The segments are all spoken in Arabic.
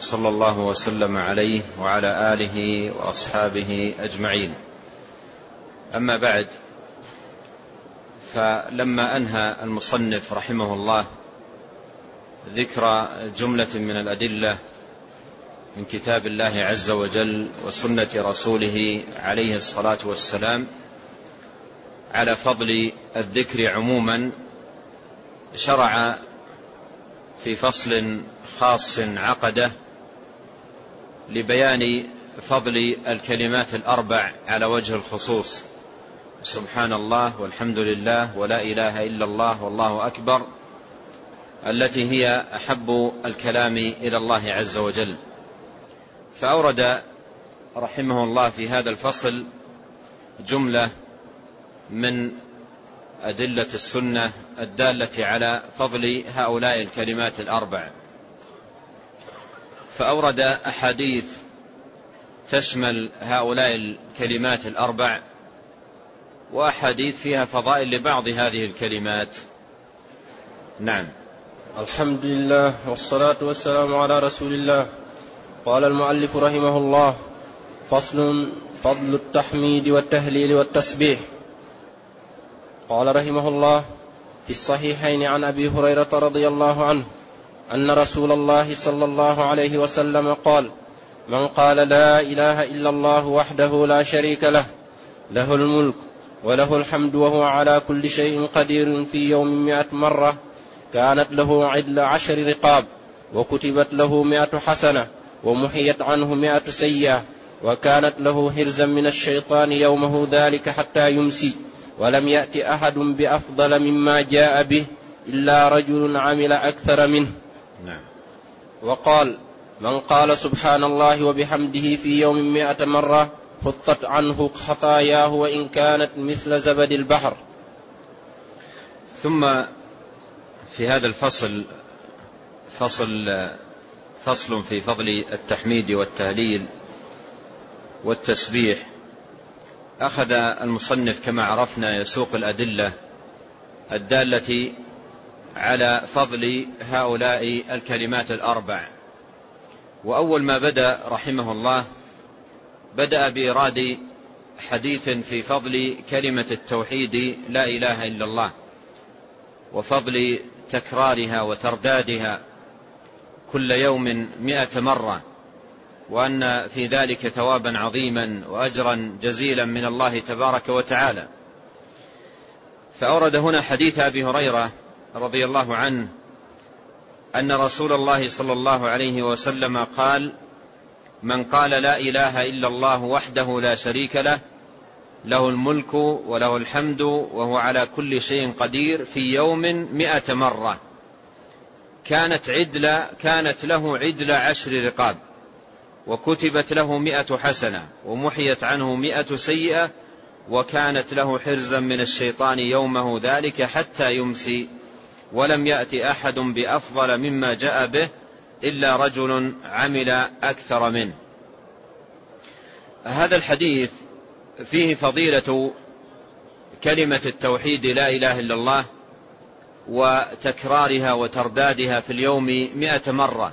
صلى الله وسلم عليه وعلى آله وأصحابه أجمعين. أما بعد فلما أنهى المصنف رحمه الله ذكر جملة من الأدلة من كتاب الله عز وجل وسنة رسوله عليه الصلاة والسلام على فضل الذكر عموما شرع في فصل خاص عقده لبيان فضل الكلمات الأربع على وجه الخصوص. سبحان الله والحمد لله ولا إله إلا الله والله أكبر التي هي أحب الكلام إلى الله عز وجل. فأورد رحمه الله في هذا الفصل جملة من أدلة السنة الدالة على فضل هؤلاء الكلمات الأربع. فأورد أحاديث تشمل هؤلاء الكلمات الأربع وأحاديث فيها فضائل لبعض هذه الكلمات. نعم. الحمد لله والصلاة والسلام على رسول الله. قال المؤلف رحمه الله فصل فضل التحميد والتهليل والتسبيح. قال رحمه الله في الصحيحين عن أبي هريرة رضي الله عنه أن رسول الله صلى الله عليه وسلم قال من قال لا إله إلا الله وحده لا شريك له له الملك وله الحمد وهو على كل شيء قدير في يوم مئة مرة كانت له عدل عشر رقاب وكتبت له مئة حسنة ومحيت عنه مئة سيئة وكانت له هرزا من الشيطان يومه ذلك حتى يمسي ولم يأت أحد بأفضل مما جاء به إلا رجل عمل أكثر منه. نعم. وقال من قال سبحان الله وبحمده في يوم مئة مرة حطت عنه خطاياه وإن كانت مثل زبد البحر. ثم في هذا الفصل فصل فصل في فضل التحميد والتهليل والتسبيح أخذ المصنف كما عرفنا يسوق الأدلة الدالة على فضل هؤلاء الكلمات الأربع. وأول ما بدأ رحمه الله بدأ بإيراد حديث في فضل كلمة التوحيد لا إله إلا الله وفضل تكرارها وتردادها كل يوم مائه مرة وأن في ذلك ثوابا عظيما واجرا جزيلا من الله تبارك وتعالى. فأورد هنا حديث أبي هريرة رضي الله عنه أن رسول الله صلى الله عليه وسلم قال من قال لا إله إلا الله وحده لا شريك له له الملك وله الحمد وهو على كل شيء قدير في يوم مئة مرة. كانت عدل كانت له عدل عشر رقاب وكتبت له مئة حسنة ومحيت عنه مئة سيئة وكانت له حرزا من الشيطان يومه ذلك حتى يمسي ولم يأت أحد بأفضل مما جاء به إلا رجل عمل أكثر منه. هذا الحديث فيه فضيلة كلمة التوحيد لا إله إلا الله وتكرارها وتردادها في اليوم مئة مرة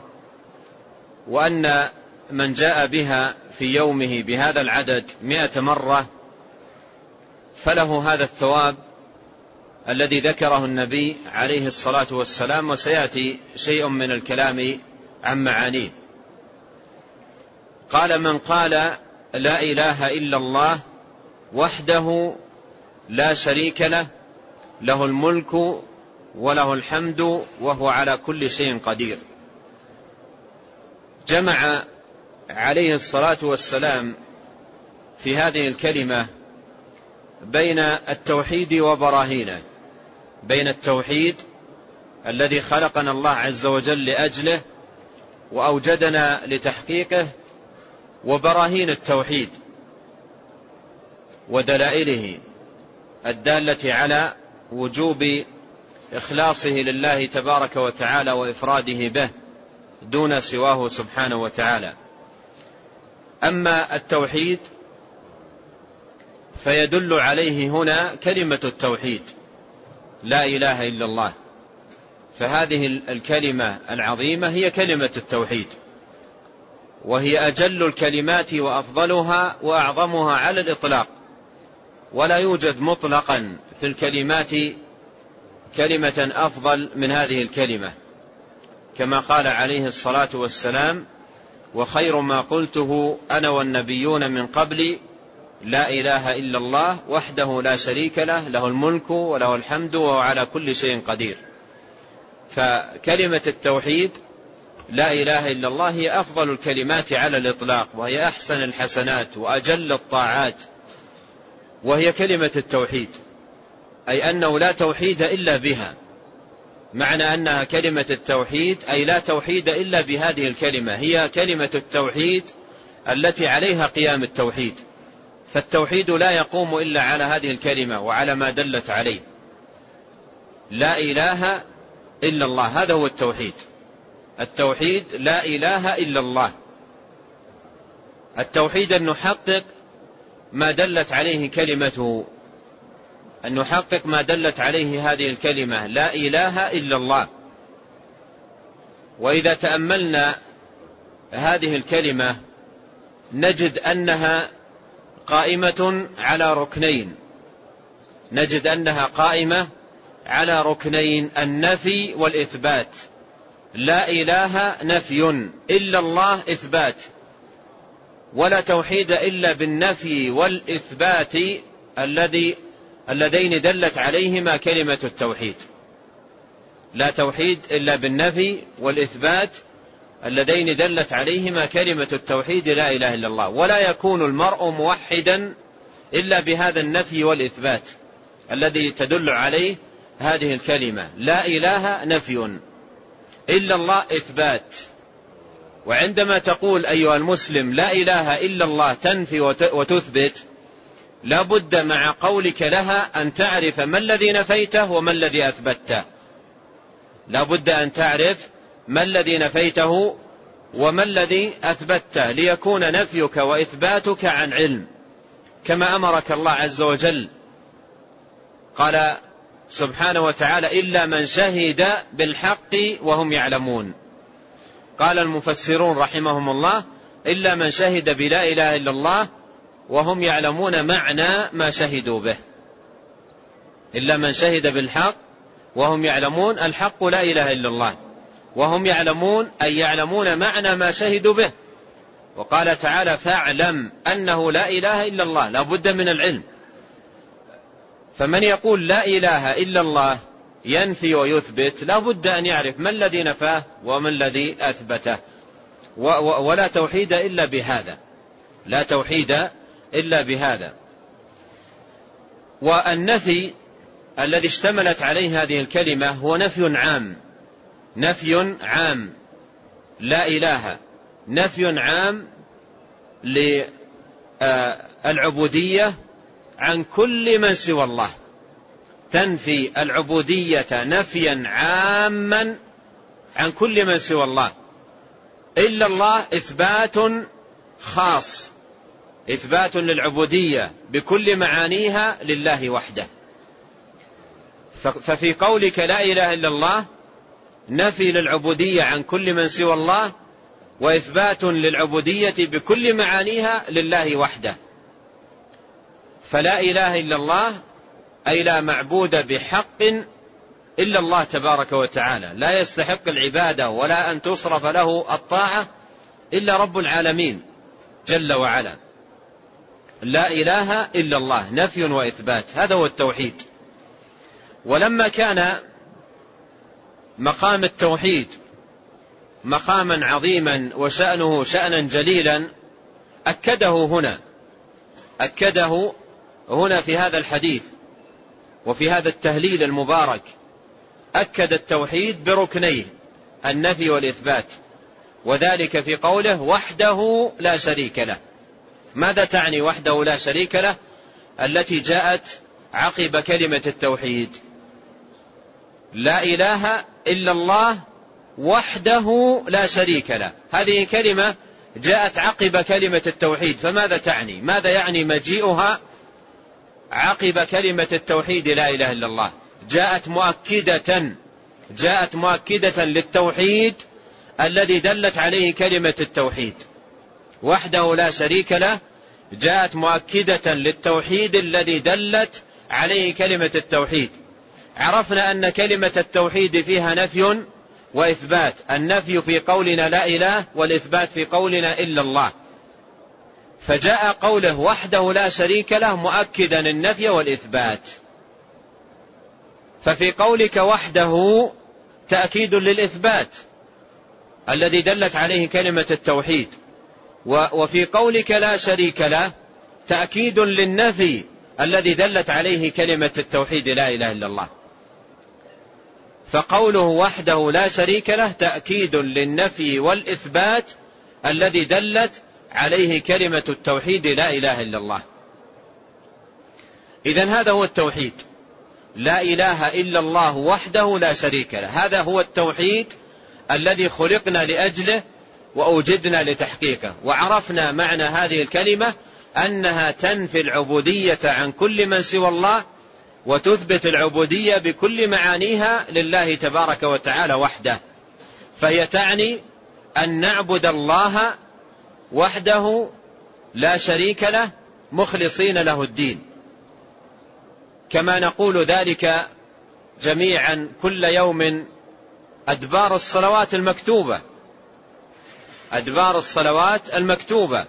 وأن من جاء بها في يومه بهذا العدد مئة مرة فله هذا الثواب الذي ذكره النبي عليه الصلاة والسلام وسيأتي شيء من الكلام عن معانيه. قال من قال لا إله إلا الله وحده لا شريك له له الملك وله الحمد وهو على كل شيء قدير. جمع عليه الصلاة والسلام في هذه الكلمة بين التوحيد وبراهينه. بين التوحيد الذي خلقنا الله عز وجل لأجله وأوجدنا لتحقيقه وبراهين التوحيد ودلائله الدالة على وجوب إخلاصه لله تبارك وتعالى وإفراده به دون سواه سبحانه وتعالى. أما التوحيد فيدل عليه هنا كلمة التوحيد. لا إله إلا الله. فهذه الكلمة العظيمة هي كلمة التوحيد. وهي أجل الكلمات وأفضلها وأعظمها على الإطلاق. ولا يوجد مطلقا في الكلمات كلمة أفضل من هذه الكلمة. كما قال عليه الصلاة والسلام وخير ما قلته أنا والنبيون من قبلي لا إله إلا الله وحده لا شريك له له الملك وله الحمد وهو على كل شيء قدير. فكلمة التوحيد لا إله إلا الله هي أفضل الكلمات على الإطلاق وهي أحسن الحسنات وأجل الطاعات وهي كلمة التوحيد أي أنه لا توحيد إلا بها. معنى أنها كلمة التوحيد أي لا توحيد إلا بهذه الكلمة هي كلمة التوحيد التي عليها قيام التوحيد. فالتوحيد لا يقوم إلا على هذه الكلمة وعلى ما دلت عليه. لا إله إلا الله هذا هو التوحيد. التوحيد لا إله إلا الله. التوحيد أن نحقق ما دلت عليه كلمته. أن نحقق ما دلت عليه هذه الكلمة. لا إله إلا الله. وإذا تأملنا هذه الكلمة نجد أنها قائمة على ركنين. نجد أنها قائمة على ركنين النفي والإثبات. لا إله نفي إلا الله إثبات. ولا توحيد إلا بالنفي والإثبات الذي اللذين دلت عليهما كلمة التوحيد. لا توحيد إلا بالنفي والإثبات اللذين دلت عليهما كلمة التوحيد لا إله إلا الله ولا يكون المرء موحدا إلا بهذا النفي والإثبات الذي تدل عليه هذه الكلمة لا إله نفي إلا الله إثبات. وعندما تقول أيها المسلم لا إله إلا الله تنفي وتثبت لا بد مع قولك لها أن تعرف ما الذي نفيته وما الذي أثبته لا بد أن تعرف ما الذي نفيته وما الذي أثبته ليكون نفيك وإثباتك عن علم. كما أمرك الله عز وجل. قال سبحانه وتعالى إلا من شهد بالحق وهم يعلمون. قال المفسرون رحمهم الله إلا من شهد بلا إله إلا الله وهم يعلمون معنى ما شهدوا به. إلا من شهد بالحق وهم يعلمون الحق لا إله إلا الله. وهم يعلمون أي يعلمون معنى ما شهدوا به. وقال تعالى فاعلم أنه لا إله إلا الله لا بد من العلم. فمن يقول لا إله إلا الله ينفي ويثبت لا بد أن يعرف ما الذي نفاه وما الذي أثبته. ولا توحيد إلا بهذا. لا توحيد إلا بهذا. والنفي الذي اشتملت عليه هذه الكلمة هو نفي عام. نفي عام. لا إله. نفي عام للعبودية عن كل من سوى الله. تنفي العبودية نفيا عاما عن كل من سوى الله. إلا الله إثبات خاص. إثبات للعبودية بكل معانيها لله وحده. ففي قولك لا إله إلا الله نفي للعبودية عن كل من سوى الله وإثبات للعبودية بكل معانيها لله وحده. فلا إله إلا الله أي لا معبود بحق إلا الله تبارك وتعالى. لا يستحق العبادة ولا أن تصرف له الطاعة إلا رب العالمين جل وعلا. لا إله إلا الله نفي وإثبات. هذا هو التوحيد. ولما كان مقام التوحيد مقاما عظيما وشأنه شأنا جليلا أكده هنا أكده هنا في هذا الحديث وفي هذا التهليل المبارك. أكد التوحيد بركنيه النفي والإثبات وذلك في قوله وحده لا شريك له. ماذا تعني وحده لا شريك له؟ التي جاءت عقب كلمة التوحيد. لا إله إلا الله وحده لا شريك له. هذه كلمة جاءت عقب كلمة التوحيد. فماذا تعني؟ ماذا يعني مجيئها عقب كلمة التوحيد لا إله إلا الله؟ جاءت مؤكدة جاءت مؤكدة للتوحيد الذي دلت عليه كلمة التوحيد. وحده لا شريك له جاءت مؤكدة للتوحيد الذي دلت عليه كلمة التوحيد. عرفنا أن كلمة التوحيد فيها نفي وإثبات. النفي في قولنا لا إله والإثبات في قولنا إلا الله. فجاء قوله وحده لا شريك له مؤكدا النفي والإثبات. ففي قولك وحده تأكيد للإثبات الذي دلت عليه كلمة التوحيد. وفي قولك لا شريك له تأكيد للنفي الذي دلت عليه كلمة التوحيد لا إله إلا الله. فقوله وحده لا شريك له تأكيد للنفي والإثبات الذي دلت عليه كلمة التوحيد لا إله إلا الله. إذا هذا هو التوحيد. لا إله إلا الله وحده لا شريك له. هذا هو التوحيد الذي خلقنا لأجله وأوجدنا لتحقيقه. وعرفنا معنى هذه الكلمة أنها تنفي العبودية عن كل من سوى الله وتثبت العبودية بكل معانيها لله تبارك وتعالى وحده. فهي تعني أن نعبد الله وحده لا شريك له مخلصين له الدين. كما نقول ذلك جميعا كل يوم أدبار الصلوات المكتوبة. أدبار الصلوات المكتوبة.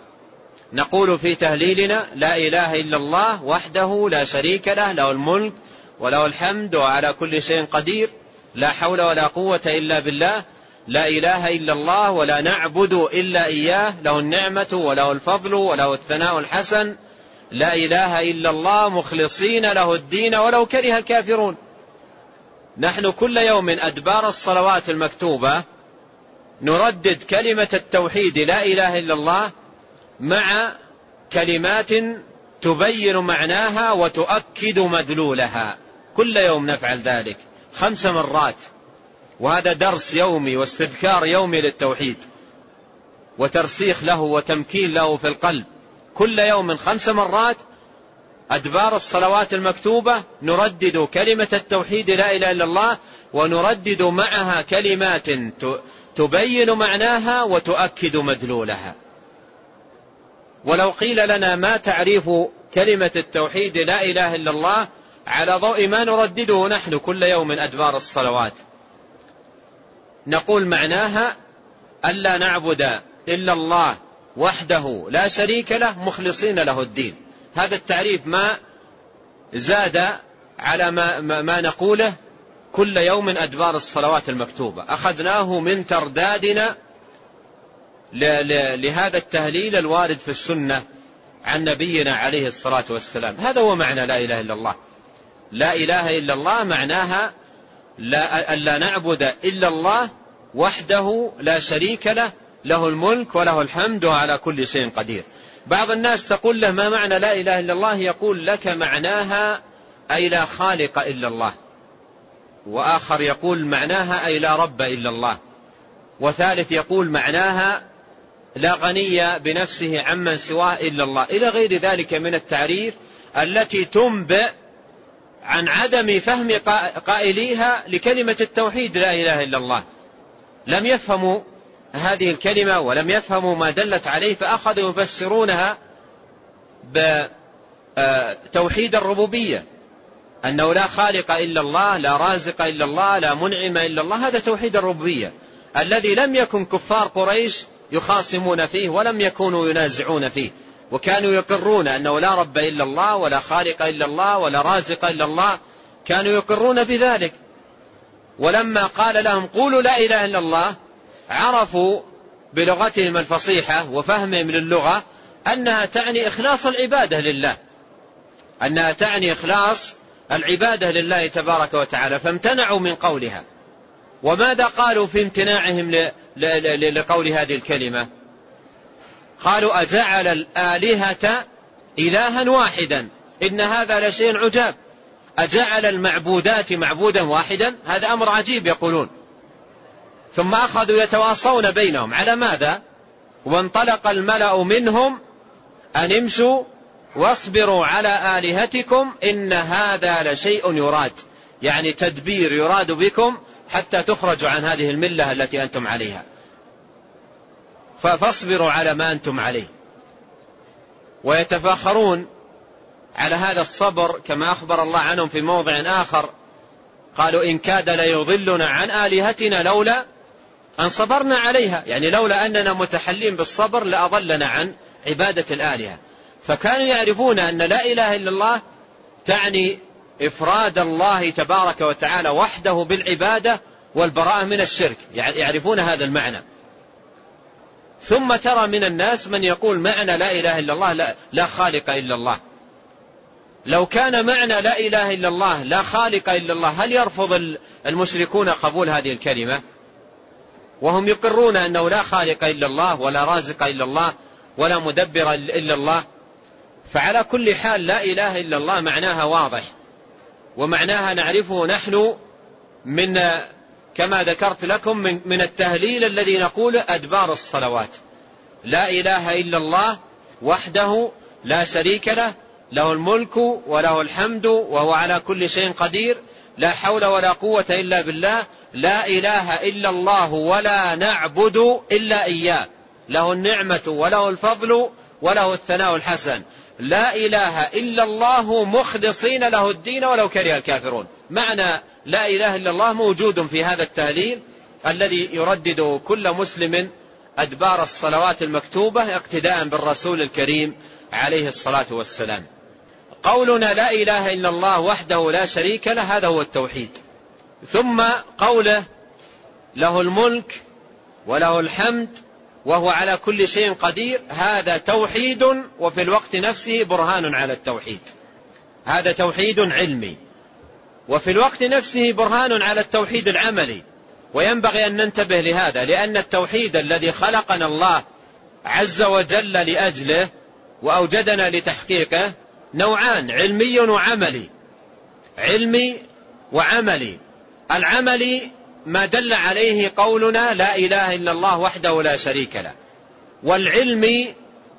نقول في تهليلنا لا إله إلا الله وحده لا شريك له له الملك وله الحمد وعلى كل شيء قدير لا حول ولا قوة إلا بالله لا إله إلا الله ولا نعبد إلا إياه له النعمة وله الفضل وله الثناء الحسن لا إله إلا الله مخلصين له الدين ولو كره الكافرون. نحن كل يوم أدبار الصلوات المكتوبة نردد كلمة التوحيد لا إله إلا الله مع كلمات تبين معناها وتؤكد مدلولها. كل يوم نفعل ذلك. خمس مرات. وهذا درس يومي واستذكار يومي للتوحيد. وترسيخ له وتمكين له في القلب. كل يوم خمس مرات أدبار الصلوات المكتوبة نردد كلمة التوحيد لا إله إلا الله ونردد معها كلمات تبين معناها وتؤكد مدلولها. ولو قيل لنا ما تعريف كلمة التوحيد لا إله إلا الله على ضوء ما نردده نحن كل يوم أدبار الصلوات. نقول معناها ألا نعبد إلا الله وحده لا شريك له مخلصين له الدين. هذا التعريف ما زاد على ما, ما نقوله كل يوم أدبار الصلوات المكتوبة. أخذناه من تردادنا لهذا التهليل الوارد في السنة عن نبينا عليه الصلاة والسلام. هذا هو معنى لا إله إلا الله. لا إله إلا الله معناها لا ألا نعبد إلا الله وحده لا شريك له له الملك وله الحمد وعلى كل شيء قدير. بعض الناس تقول له ما معنى لا إله إلا الله؟ يقول لك معناها أي لا خالق إلا الله. وآخر يقول معناها أي لا رب إلا الله. وثالث يقول معناها لا غني بنفسه عمن سواه إلا الله. إلى غير ذلك من التعريف التي تنبئ عن عدم فهم قائليها لكلمة التوحيد لا إله إلا الله. لم يفهموا هذه الكلمة ولم يفهموا ما دلت عليه فأخذوا يفسرونها بتوحيد الربوبية. أنه لا خالق إلا الله لا رازق إلا الله لا منعم إلا الله هذا توحيد الربوبية. الذي لم يكن كفار قريش يخاصمون فيه ولم يكونوا ينازعون فيه. وكانوا يقرون أنه لا رب إلا الله ولا خالق إلا الله ولا رازق إلا الله. كانوا يقرون بذلك. ولما قال لهم قولوا لا إله إلا الله عرفوا بلغتهم الفصيحة وفهمهم للغة أنها تعني إخلاص العبادة لله. أنها تعني إخلاص العبادة لله تبارك وتعالى. فامتنعوا من قولها. وماذا قالوا في امتناعهم لقول هذه الكلمة؟ قالوا أجعل الآلهة إلها واحدا. إن هذا لشيء عجاب. أجعل المعبودات معبودا واحدا؟ هذا أمر عجيب يقولون. ثم أخذوا يتواصون بينهم. على ماذا؟ وانطلق الملأ منهم أن امشوا واصبروا على آلهتكم إن هذا لشيء يراد. يعني تدبير يراد بكم حتى تخرجوا عن هذه الملة التي أنتم عليها. فاصبروا على ما أنتم عليه. ويتفاخرون على هذا الصبر كما أخبر الله عنهم في موضع آخر. قالوا إن كاد ليضلنا عن آلهتنا لولا أن صبرنا عليها. يعني لولا أننا متحلين بالصبر لأضلنا عن عبادة الآلهة. فكانوا يعرفون أن لا إله إلا الله تعني إفراد الله تبارك وتعالى وحده بالعبادة والبراءة من الشرك. يعرفون هذا المعنى. ثم ترى من الناس من يقول معنى لا إله إلا الله لا, لا خالق إلا الله. لو كان معنى لا إله إلا الله لا خالق إلا الله هل يرفض المشركون قبول هذه الكلمة؟ وهم يقرون أنه لا خالق إلا الله ولا رازق إلا الله ولا مدبر إلا الله. فعلى كل حال لا إله إلا الله معناها واضح. ومعناها نعرفه نحن من كما ذكرت لكم من, من التهليل الذي نقول أدبار الصلوات. لا إله إلا الله وحده لا شريك له له الملك وله الحمد وهو على كل شيء قدير لا حول ولا قوة إلا بالله لا إله إلا الله ولا نعبد إلا إياه. له النعمة وله الفضل وله الثناء الحسن. لا إله إلا الله مخلصين له الدين ولو كره الكافرون. معنى لا إله إلا الله موجود في هذا التهليل الذي يردد كل مسلم أدبار الصلوات المكتوبة اقتداء بالرسول الكريم عليه الصلاة والسلام. قولنا لا إله إلا الله وحده لا شريك له هذا هو التوحيد. ثم قوله له الملك وله الحمد وهو على كل شيء قدير هذا توحيد وفي الوقت نفسه برهان على التوحيد. هذا توحيد علمي. وفي الوقت نفسه برهان على التوحيد العملي. وينبغي أن ننتبه لهذا لأن التوحيد الذي خلقنا الله عز وجل لأجله وأوجدنا لتحقيقه نوعان علمي وعملي. علمي وعملي. العملي ما دل عليه قولنا لا إله إلا الله وحده لا شريك له. والعلم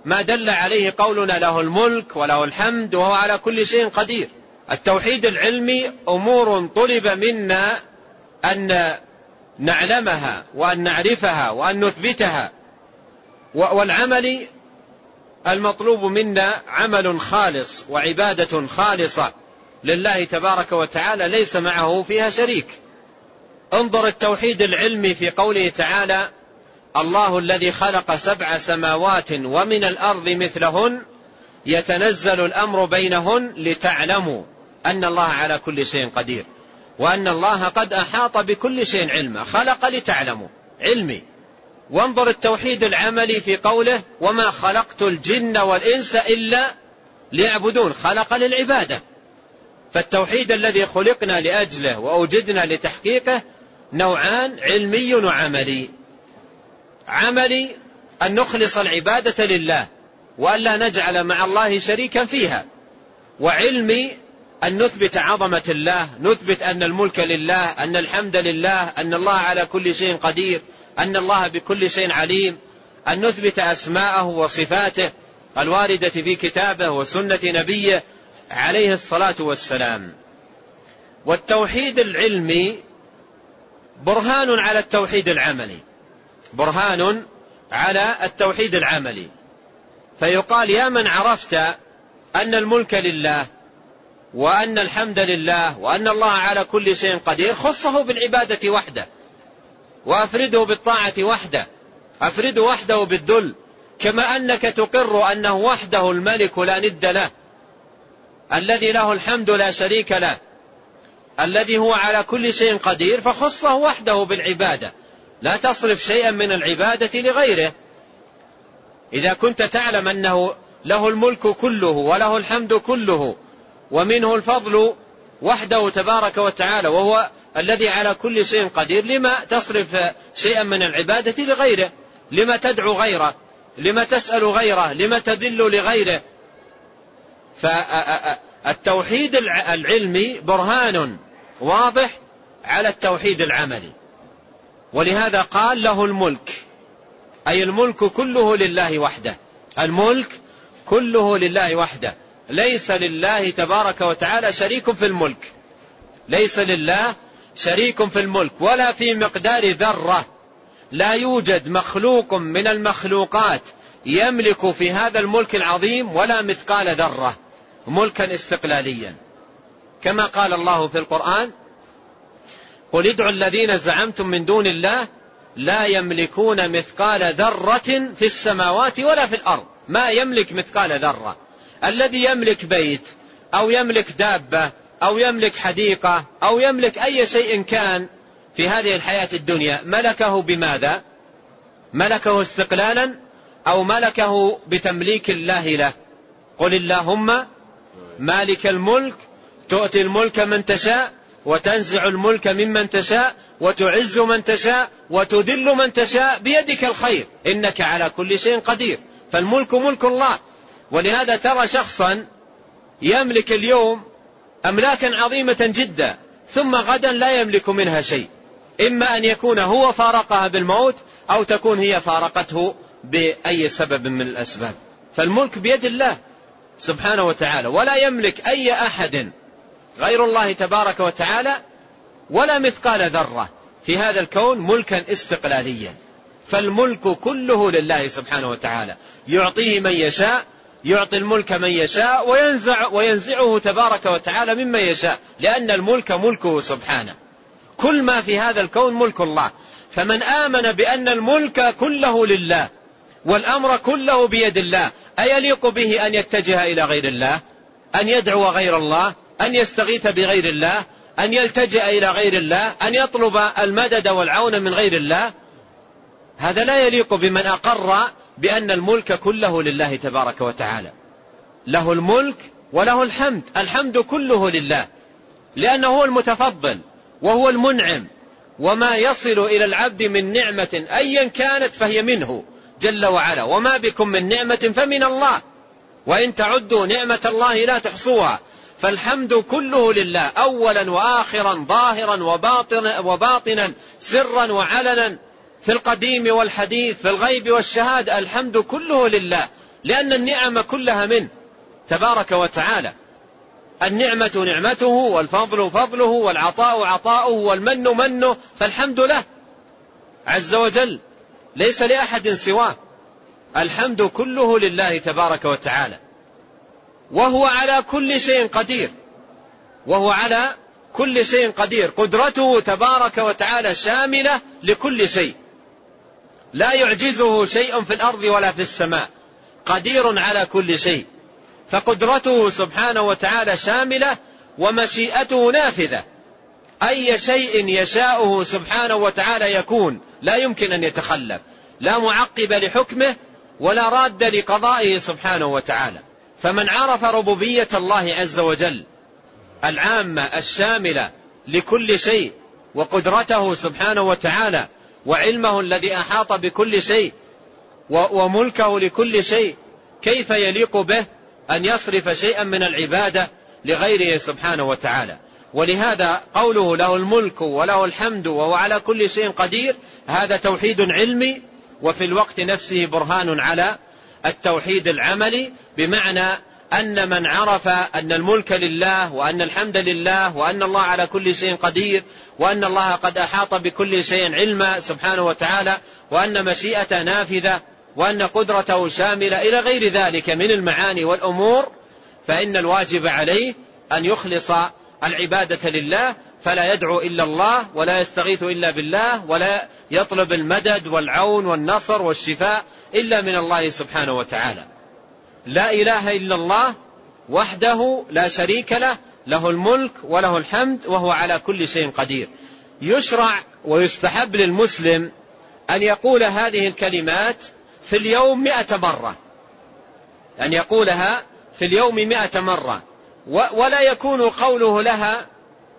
ما دل عليه قولنا له الملك وله الحمد وهو على كل شيء قدير. التوحيد العلمي أمور طلب منا أن نعلمها وأن نعرفها وأن نثبتها. والعمل المطلوب منا عمل خالص وعبادة خالصة لله تبارك وتعالى ليس معه فيها شريك. انظر التوحيد العلمي في قوله تعالى الله الذي خلق سبع سماوات ومن الأرض مثلهن يتنزل الأمر بينهن لتعلموا أن الله على كل شيء قدير وأن الله قد أحاط بكل شيء علما خلق لتعلموا علمي. وانظر التوحيد العملي في قوله وما خلقت الجن والإنس إلا ليعبدون خلق للعبادة. فالتوحيد الذي خلقنا لأجله وأوجدنا لتحقيقه نوعان علمي وعملي. عملي أن نخلص العبادة لله والا نجعل مع الله شريكا فيها. وعلمي أن نثبت عظمة الله نثبت أن الملك لله أن الحمد لله أن الله على كل شيء قدير أن الله بكل شيء عليم. أن نثبت أسماءه وصفاته الواردة في كتابه وسنة نبيه عليه الصلاة والسلام. والتوحيد العلمي برهان على التوحيد العملي. برهان على التوحيد العملي. فيقال يا من عرفت أن الملك لله وأن الحمد لله وأن الله على كل شيء قدير خصه بالعبادة وحده وأفرده بالطاعة وحده أفرده وحده بالذل كما أنك تقر أنه وحده الملك لا ند له الذي له الحمد لا شريك له. الذي هو على كل شيء قدير فخصه وحده بالعبادة. لا تصرف شيئا من العبادة لغيره. إذا كنت تعلم أنه له الملك كله وله الحمد كله ومنه الفضل وحده تبارك وتعالى وهو الذي على كل شيء قدير لما تصرف شيئا من العبادة لغيره؟ لما تدعو غيره؟ لما تسأل غيره؟ لما تدل لغيره؟ التوحيد العلمي برهان. واضح على التوحيد العملي. ولهذا قال له الملك أي الملك كله لله وحده. الملك كله لله وحده. ليس لله تبارك وتعالى شريك في الملك. ليس لله شريك في الملك ولا في مقدار ذرة. لا يوجد مخلوق من المخلوقات يملك في هذا الملك العظيم ولا مثقال ذرة ملكا استقلاليا. كما قال الله في القرآن قل ادعوا الذين زعمتم من دون الله لا يملكون مثقال ذره في السماوات ولا في الأرض. ما يملك مثقال ذره؟ الذي يملك بيت أو يملك دابه أو يملك حديقة أو يملك أي شيء كان في هذه الحياة الدنيا ملكه بماذا؟ ملكه استقلالا أو ملكه بتمليك الله له؟ قل اللهم مالك الملك تؤتي الملك من تشاء وتنزع الملك ممن تشاء وتعز من تشاء وتذل من تشاء بيدك الخير. إنك على كل شيء قدير. فالملك ملك الله. ولهذا ترى شخصا يملك اليوم املاكا عظيمة جدا ثم غدا لا يملك منها شيء. إما أن يكون هو فارقها بالموت أو تكون هي فارقته بأي سبب من الأسباب. فالملك بيد الله سبحانه وتعالى ولا يملك أي أحد غير الله تبارك وتعالى ولا مثقال ذرة. في هذا الكون ملكا استقلاليا. فالملك كله لله سبحانه وتعالى. يعطيه من يشاء يعطي الملك من يشاء وينزع وينزعه تبارك وتعالى ممن يشاء. لأن الملك ملكه سبحانه. كل ما في هذا الكون ملك الله. فمن آمن بأن الملك كله لله والأمر كله بيد الله أيليق به أن يتجه إلى غير الله؟ أن يدعو غير الله؟ أن يستغيث بغير الله أن يلتجئ إلى غير الله أن يطلب المدد والعون من غير الله. هذا لا يليق بمن أقر بأن الملك كله لله تبارك وتعالى. له الملك وله الحمد الحمد كله لله لأنه هو المتفضل وهو المنعم. وما يصل إلى العبد من نعمة أيا كانت فهي منه جل وعلا. وما بكم من نعمة فمن الله. وإن تعدوا نعمة الله لا تحصوها. فالحمد كله لله أولا وآخرا ظاهرا وباطنا, وباطنا سرا وعلنا في القديم والحديث في الغيب والشهادة الحمد كله لله لأن النعم كلها منه تبارك وتعالى. النعمة نعمته والفضل فضله والعطاء عطاؤه والمن منه فالحمد له. عز وجل ليس لأحد سواه. الحمد كله لله تبارك وتعالى. وهو على كل شيء قدير. وهو على كل شيء قدير. قدرته تبارك وتعالى شاملة لكل شيء. لا يعجزه شيء في الأرض ولا في السماء. قدير على كل شيء. فقدرته سبحانه وتعالى شاملة ومشيئته نافذة. أي شيء يشاؤه سبحانه وتعالى يكون. لا يمكن أن يتخلف. لا معقب لحكمه ولا راد لقضائه سبحانه وتعالى. فمن عرف ربوبية الله عز وجل العامة الشاملة لكل شيء وقدرته سبحانه وتعالى وعلمه الذي أحاط بكل شيء وملكه لكل شيء كيف يليق به أن يصرف شيئا من العبادة لغيره سبحانه وتعالى؟ ولهذا قوله له الملك وله الحمد وهو على كل شيء قدير هذا توحيد علمي وفي الوقت نفسه برهان على التوحيد العملي بمعنى أن من عرف أن الملك لله وأن الحمد لله وأن الله على كل شيء قدير وأن الله قد أحاط بكل شيء علما سبحانه وتعالى وأن مشيئته نافذة وأن قدرته شاملة إلى غير ذلك من المعاني والأمور فإن الواجب عليه أن يخلص العبادة لله فلا يدعو إلا الله ولا يستغيث إلا بالله ولا يطلب المدد والعون والنصر والشفاء إلا من الله سبحانه وتعالى. لا إله إلا الله وحده لا شريك له له الملك وله الحمد وهو على كل شيء قدير. يشرع ويستحب للمسلم أن يقول هذه الكلمات في اليوم مئة مرة. أن يقولها في اليوم مئة مرة. ولا يكون قوله لها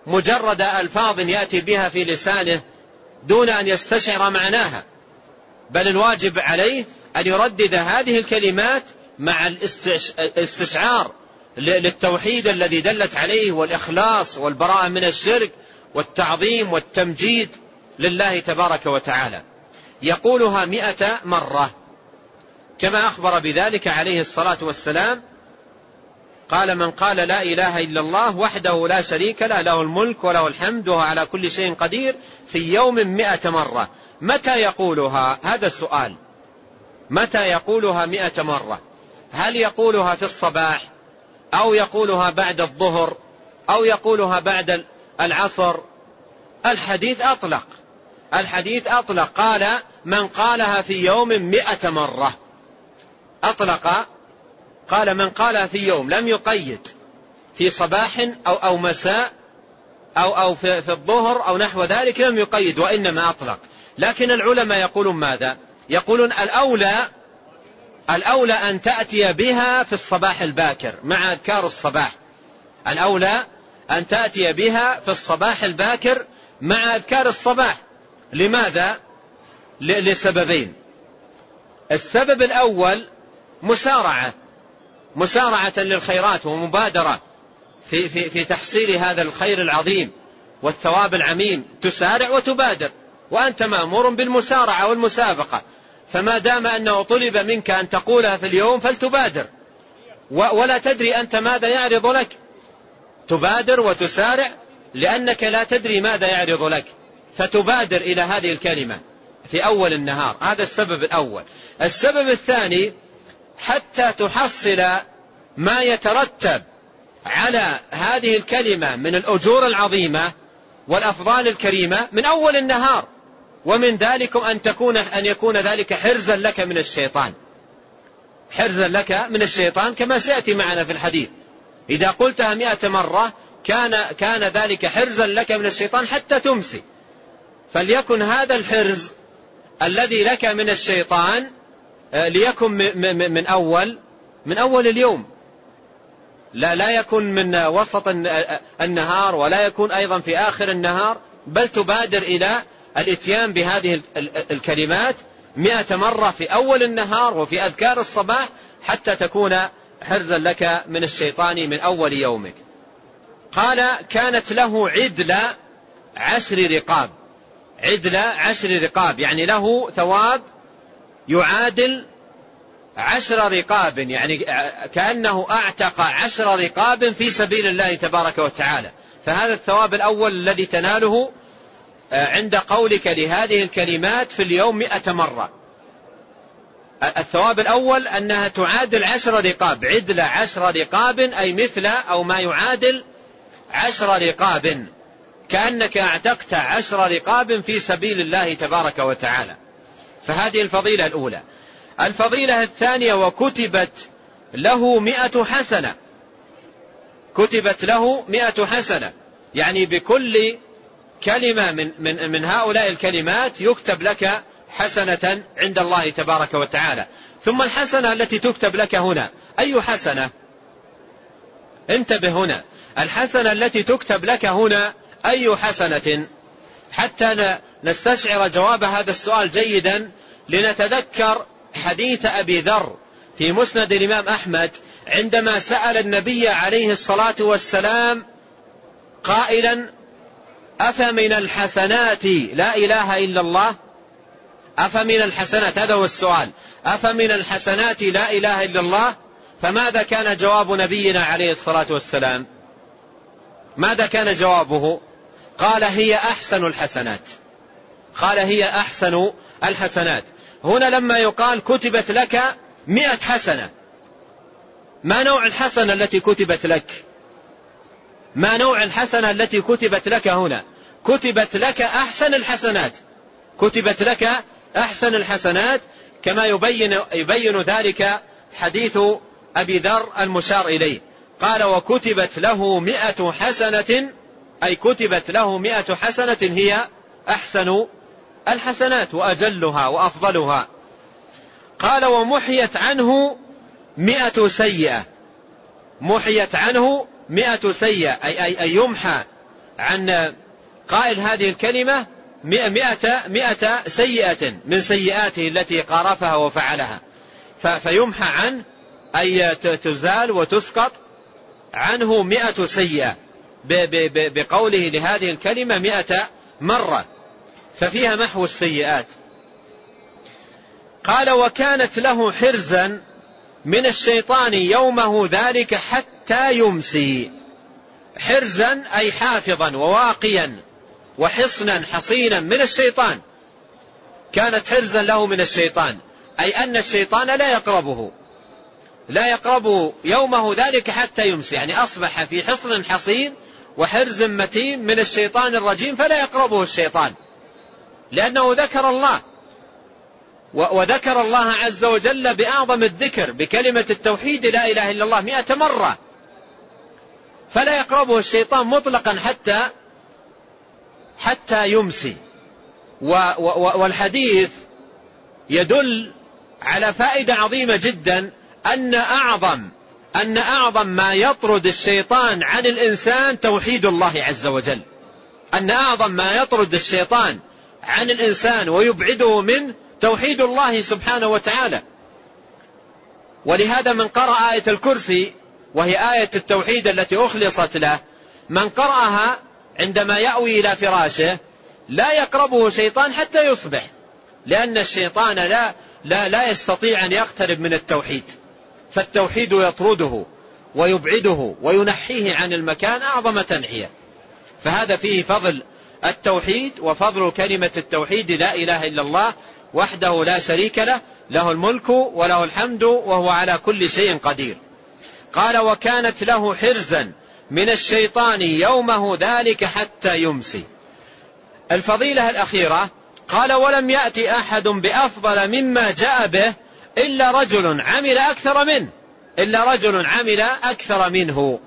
مجرد ألفاظ يأتي بها في لسانه دون أن يستشعر معناها. بل الواجب عليه أن يردد هذه الكلمات مع الاستشعار للتوحيد الذي دلت عليه والإخلاص والبراءة من الشرك والتعظيم والتمجيد لله تبارك وتعالى. يقولها مئة مرة. كما أخبر بذلك عليه الصلاة والسلام قال من قال لا إله إلا الله وحده لا شريك له له الملك وله الحمد وهو على كل شيء قدير في يوم مئة مرة. متى يقولها؟ هذا السؤال. متى يقولها مئة مرة؟ هل يقولها في الصباح أو يقولها بعد الظهر أو يقولها بعد العصر؟ الحديث أطلق. الحديث أطلق. قال من قالها في يوم مئة مرة. أطلق. قال من قالها في يوم لم يقيد. في صباح أو, أو مساء أو, أو في, في الظهر أو نحو ذلك لم يقيد وإنما أطلق. لكن العلماء يقولون ماذا؟ يقولون الأولى الأولى أن تأتي بها في الصباح الباكر مع أذكار الصباح. الأولى أن تأتي بها في الصباح الباكر مع أذكار الصباح. لماذا؟ لسببين. السبب الأول مسارعة. مسارعة للخيرات ومبادرة في, في, في تحصيل هذا الخير العظيم والثواب العميم. تسارع وتبادر. وأنت مأمور بالمسارعة والمسابقة. فما دام أنه طلب منك أن تقولها في اليوم فلتبادر. ولا تدري أنت ماذا يعرض لك. تبادر وتسارع لأنك لا تدري ماذا يعرض لك. فتبادر إلى هذه الكلمة في أول النهار. هذا السبب الأول. السبب الثاني حتى تحصل ما يترتب على هذه الكلمة من الأجور العظيمة والأفضال الكريمة من أول النهار. ومن ذلكم أن تكون أن يكون ذلك حرزا لك من الشيطان. حرزا لك من الشيطان كما سيأتي معنا في الحديث. إذا قلتها مئة مرة كان كان ذلك حرزا لك من الشيطان حتى تمسي. فليكن هذا الحرز الذي لك من الشيطان آه، ليكن من أول من أول اليوم. لا لا يكن من وسط النهار ولا يكون أيضا في آخر النهار بل تبادر إلى الإتيان بهذه الكلمات مئة مرة في أول النهار وفي أذكار الصباح حتى تكون حرزا لك من الشيطان من أول يومك. قال كانت له عدل عشر رقاب. عدل عشر رقاب يعني له ثواب يعادل عشر رقاب يعني كأنه أعتق عشر رقاب في سبيل الله تبارك وتعالى. فهذا الثواب الأول الذي تناله عند قولك لهذه الكلمات في اليوم مئة مرة. الثواب الأول أنها تعادل عشر رقاب. عدل عشر رقاب أي مثل أو ما يعادل عشر رقاب. كأنك اعتقت عشر رقاب في سبيل الله تبارك وتعالى. فهذه الفضيلة الأولى. الفضيلة الثانية وكتبت له مئة حسنة. كتبت له مئة حسنة. يعني بكل كلمة من, من, من هؤلاء الكلمات يكتب لك حسنة عند الله تبارك وتعالى. ثم الحسنة التي تكتب لك هنا أي حسنة؟ انتبه هنا. الحسنة التي تكتب لك هنا أي حسنة؟ حتى نستشعر جواب هذا السؤال جيدا لنتذكر حديث أبي ذر في مسند الإمام أحمد عندما سأل النبي عليه الصلاة والسلام قائلا أفمن الحسنات لا إله إلا الله؟ أفمن الحسنات؟ هذا هو السؤال. أفمن الحسنات لا إله إلا الله؟ فماذا كان جواب نبينا عليه الصلاة والسلام؟ ماذا كان جوابه؟ قال هي أحسن الحسنات. قال هي أحسن الحسنات. هنا لما يقال كتبت لك مئة حسنة. ما نوع الحسنة التي كتبت لك؟ ما نوع الحسنة التي كتبت لك هنا؟ كتبت لك أحسن الحسنات. كتبت لك أحسن الحسنات كما يبين, يبين ذلك حديث أبي ذر المشار إليه. قال وكتبت له مئة حسنة أي كتبت له مئة حسنة هي أحسن الحسنات وأجلها وأفضلها. قال ومحيت عنه مئة سيئة. محيت عنه مئة سيئة أي, أي, أي يمحى عن قائل هذه الكلمة مئة, مئة سيئة من سيئاته التي قارفها وفعلها. فيمحى عنه أي تزال وتسقط عنه مئة سيئة. بقوله لهذه الكلمة مئة مرة. ففيها محو السيئات. قال وكانت له حرزا من الشيطان يومه ذلك حتى يمسي. حرزا أي حافظا وواقيا. وحصنا حصينا من الشيطان. كانت حرزا له من الشيطان. أي أن الشيطان لا يقربه. لا يقربه يومه ذلك حتى يمسي. يعني أصبح في حصن حصين وحرز متين من الشيطان الرجيم فلا يقربه الشيطان. لأنه ذكر الله. وذكر الله عز وجل بأعظم الذكر بكلمة التوحيد لا إله إلا الله مئة مرة. فلا يقربه الشيطان مطلقا حتى حتى يمسي. والحديث يدل على فائدة عظيمة جدا أن أعظم أن أعظم ما يطرد الشيطان عن الإنسان توحيد الله عز وجل. أن أعظم ما يطرد الشيطان عن الإنسان ويبعده منه توحيد الله سبحانه وتعالى. ولهذا من قرأ آية الكرسي وهي آية التوحيد التي أخلصت له من قرأها عندما يأوي إلى فراشه لا يقربه شيطان حتى يصبح لأن الشيطان لا لا لا يستطيع أن يقترب من التوحيد. فالتوحيد يطرده ويبعده وينحيه عن المكان أعظم تنحية. فهذا فيه فضل التوحيد وفضل كلمة التوحيد لا إله إلا الله وحده لا شريك له له الملك وله الحمد وهو على كل شيء قدير. قال وكانت له حرزا من الشيطان يومه ذلك حتى يمسي. الفضيلة الأخيرة قال ولم يأتي أحد بأفضل مما جاء به إلا رجل عمل أكثر منه إلا رجل عمل أكثر منه.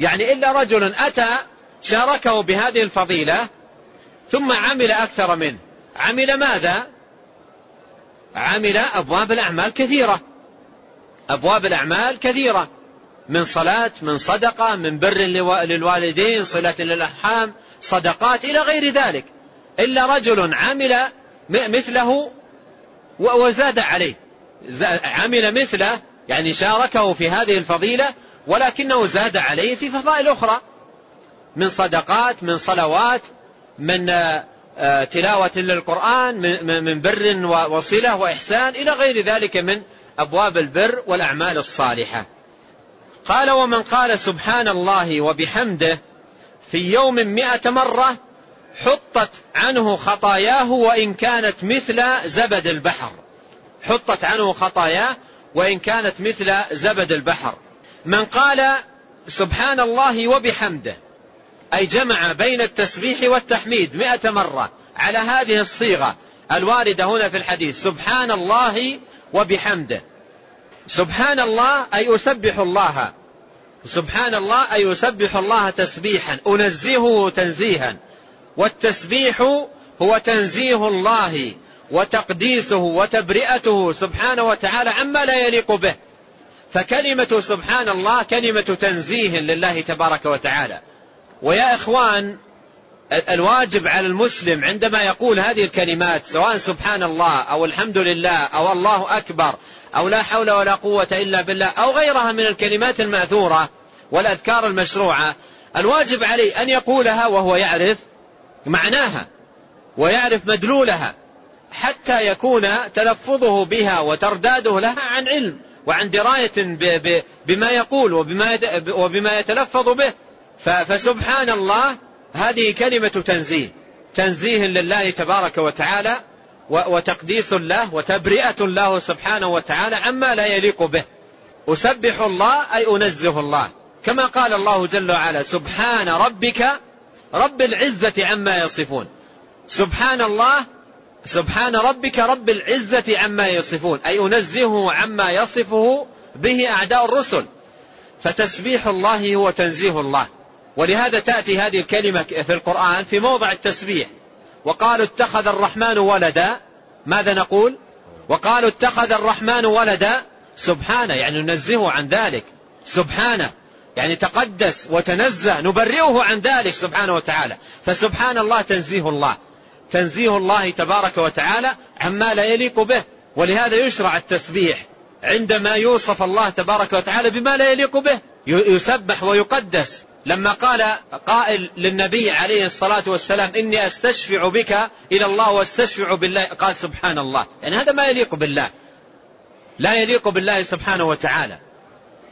يعني إلا رجل أتى شاركه بهذه الفضيلة ثم عمل أكثر منه. عمل ماذا؟ عمل أبواب الأعمال كثيرة. أبواب الأعمال كثيرة. من صلاة من صدقة من بر للوالدين صلة للأرحام صدقات إلى غير ذلك. إلا رجل عمل مثله وزاد عليه. عمل مثله يعني شاركه في هذه الفضيلة ولكنه زاد عليه في فضائل أخرى. من صدقات من صلوات من آه، تلاوة للقرآن من بر وصلة وإحسان إلى غير ذلك من أبواب البر والأعمال الصالحة. قال ومن قال سبحان الله وبحمده في يوم مئة مرة حطت عنه خطاياه وإن كانت مثل زبد البحر. حطت عنه خطاياه وإن كانت مثل زبد البحر. من قال سبحان الله وبحمده أي جمع بين التسبيح والتحميد مئة مرة على هذه الصيغة الواردة هنا في الحديث سبحان الله وبحمده. سبحان الله أي أسبح الله. سبحان الله أي أسبح الله تسبيحا. أنزهه تنزيها. والتسبيح هو تنزيه الله وتقديسه وتبرئته سبحانه وتعالى عما لا يليق به. فكلمة سبحان الله كلمة تنزيه لله تبارك وتعالى. ويا إخوان الواجب على المسلم عندما يقول هذه الكلمات سواء سبحان الله أو الحمد لله أو الله أكبر أو لا حول ولا قوة إلا بالله أو غيرها من الكلمات المأثورة والأذكار المشروعة. الواجب عليه أن يقولها وهو يعرف معناها ويعرف مدلولها حتى يكون تلفظه بها وترداده لها عن علم وعن دراية بما يقول وبما يتلفظ به. فسبحان الله هذه كلمة تنزيه. تنزيه لله تبارك وتعالى وتقديس الله وتبرئة الله سبحانه وتعالى عما لا يليق به. أسبح الله أي أنزه الله. كما قال الله جل وعلا سبحان ربك رب العزة عما يصفون. سبحان الله سبحان ربك رب العزة عما يصفون. أي أنزهه عما يصفه به أعداء الرسل. فتسبيح الله هو تنزيه الله. ولهذا تأتي هذه الكلمة في القرآن في موضع التسبيح. وقالوا اتخذ الرحمن ولدا. ماذا نقول؟ وقالوا اتخذ الرحمن ولدا سبحانه يعني ننزهه عن ذلك. سبحانه يعني تقدس وتنزه نبرئه عن ذلك سبحانه وتعالى. فسبحان الله تنزيه الله. تنزيه الله تبارك وتعالى عما لا يليق به. ولهذا يشرع التسبيح عندما يوصف الله تبارك وتعالى بما لا يليق به. يسبح ويقدس. لما قال قائل للنبي عليه الصلاة والسلام إني أستشفع بك إلى الله واستشفع بالله. قال سبحان الله يعني هذا ما يليق بالله. لا يليق بالله سبحانه وتعالى.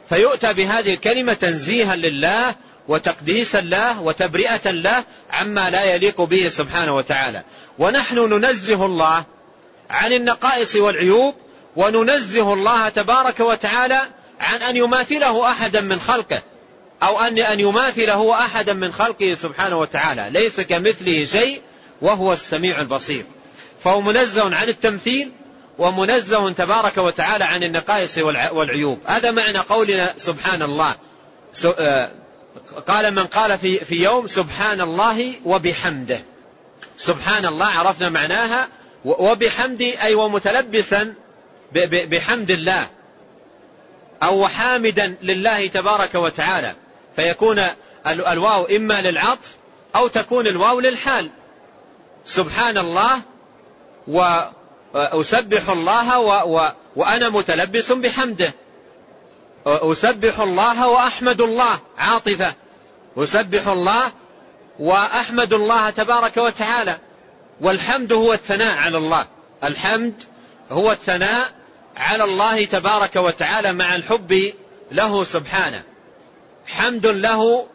فيؤتى بهذه الكلمة تنزيها لله وتقديسا له وتبرئة له عما لا يليق به سبحانه وتعالى. ونحن ننزه الله عن النقائص والعيوب وننزه الله تبارك وتعالى عن أن يماثله أحدا من خلقه. أو أن أن يماثله أحدا من خلقه سبحانه وتعالى. ليس كمثله شيء وهو السميع البصير. فهو منزه عن التمثيل ومنزه تبارك وتعالى عن النقائص والعيوب. هذا معنى قولنا سبحان الله آه، قال من قال في, في يوم سبحان الله وبحمده. سبحان الله عرفنا معناها. وبحمده أي ومتلبسا بحمد الله. أو حامدا لله تبارك وتعالى. فيكون الواو إما للعطف أو تكون الواو للحال. سبحان الله وأسبح الله و و وأنا متلبس بحمده. أسبح الله وأحمد الله عاطفة. أسبح الله وأحمد الله تبارك وتعالى. والحمد هو الثناء على الله. الحمد هو الثناء على الله تبارك وتعالى مع الحب له سبحانه. حمد له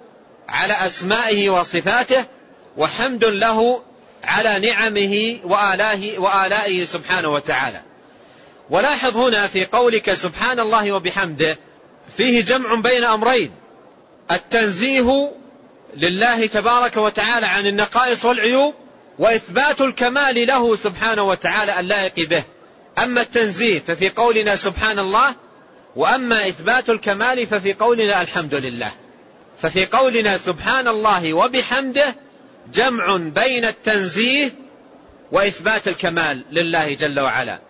على أسمائه وصفاته وحمد له على نعمه وآلاه وآلائه سبحانه وتعالى. ولاحظ هنا في قولك سبحان الله وبحمده فيه جمع بين أمرين. التنزيه لله تبارك وتعالى عن النقائص والعيوب وإثبات الكمال له سبحانه وتعالى اللائق به. أما التنزيه ففي قولنا سبحان الله وأما إثبات الكمال ففي قولنا الحمد لله. ففي قولنا سبحان الله وبحمده جمع بين التنزيه وإثبات الكمال لله جل وعلا.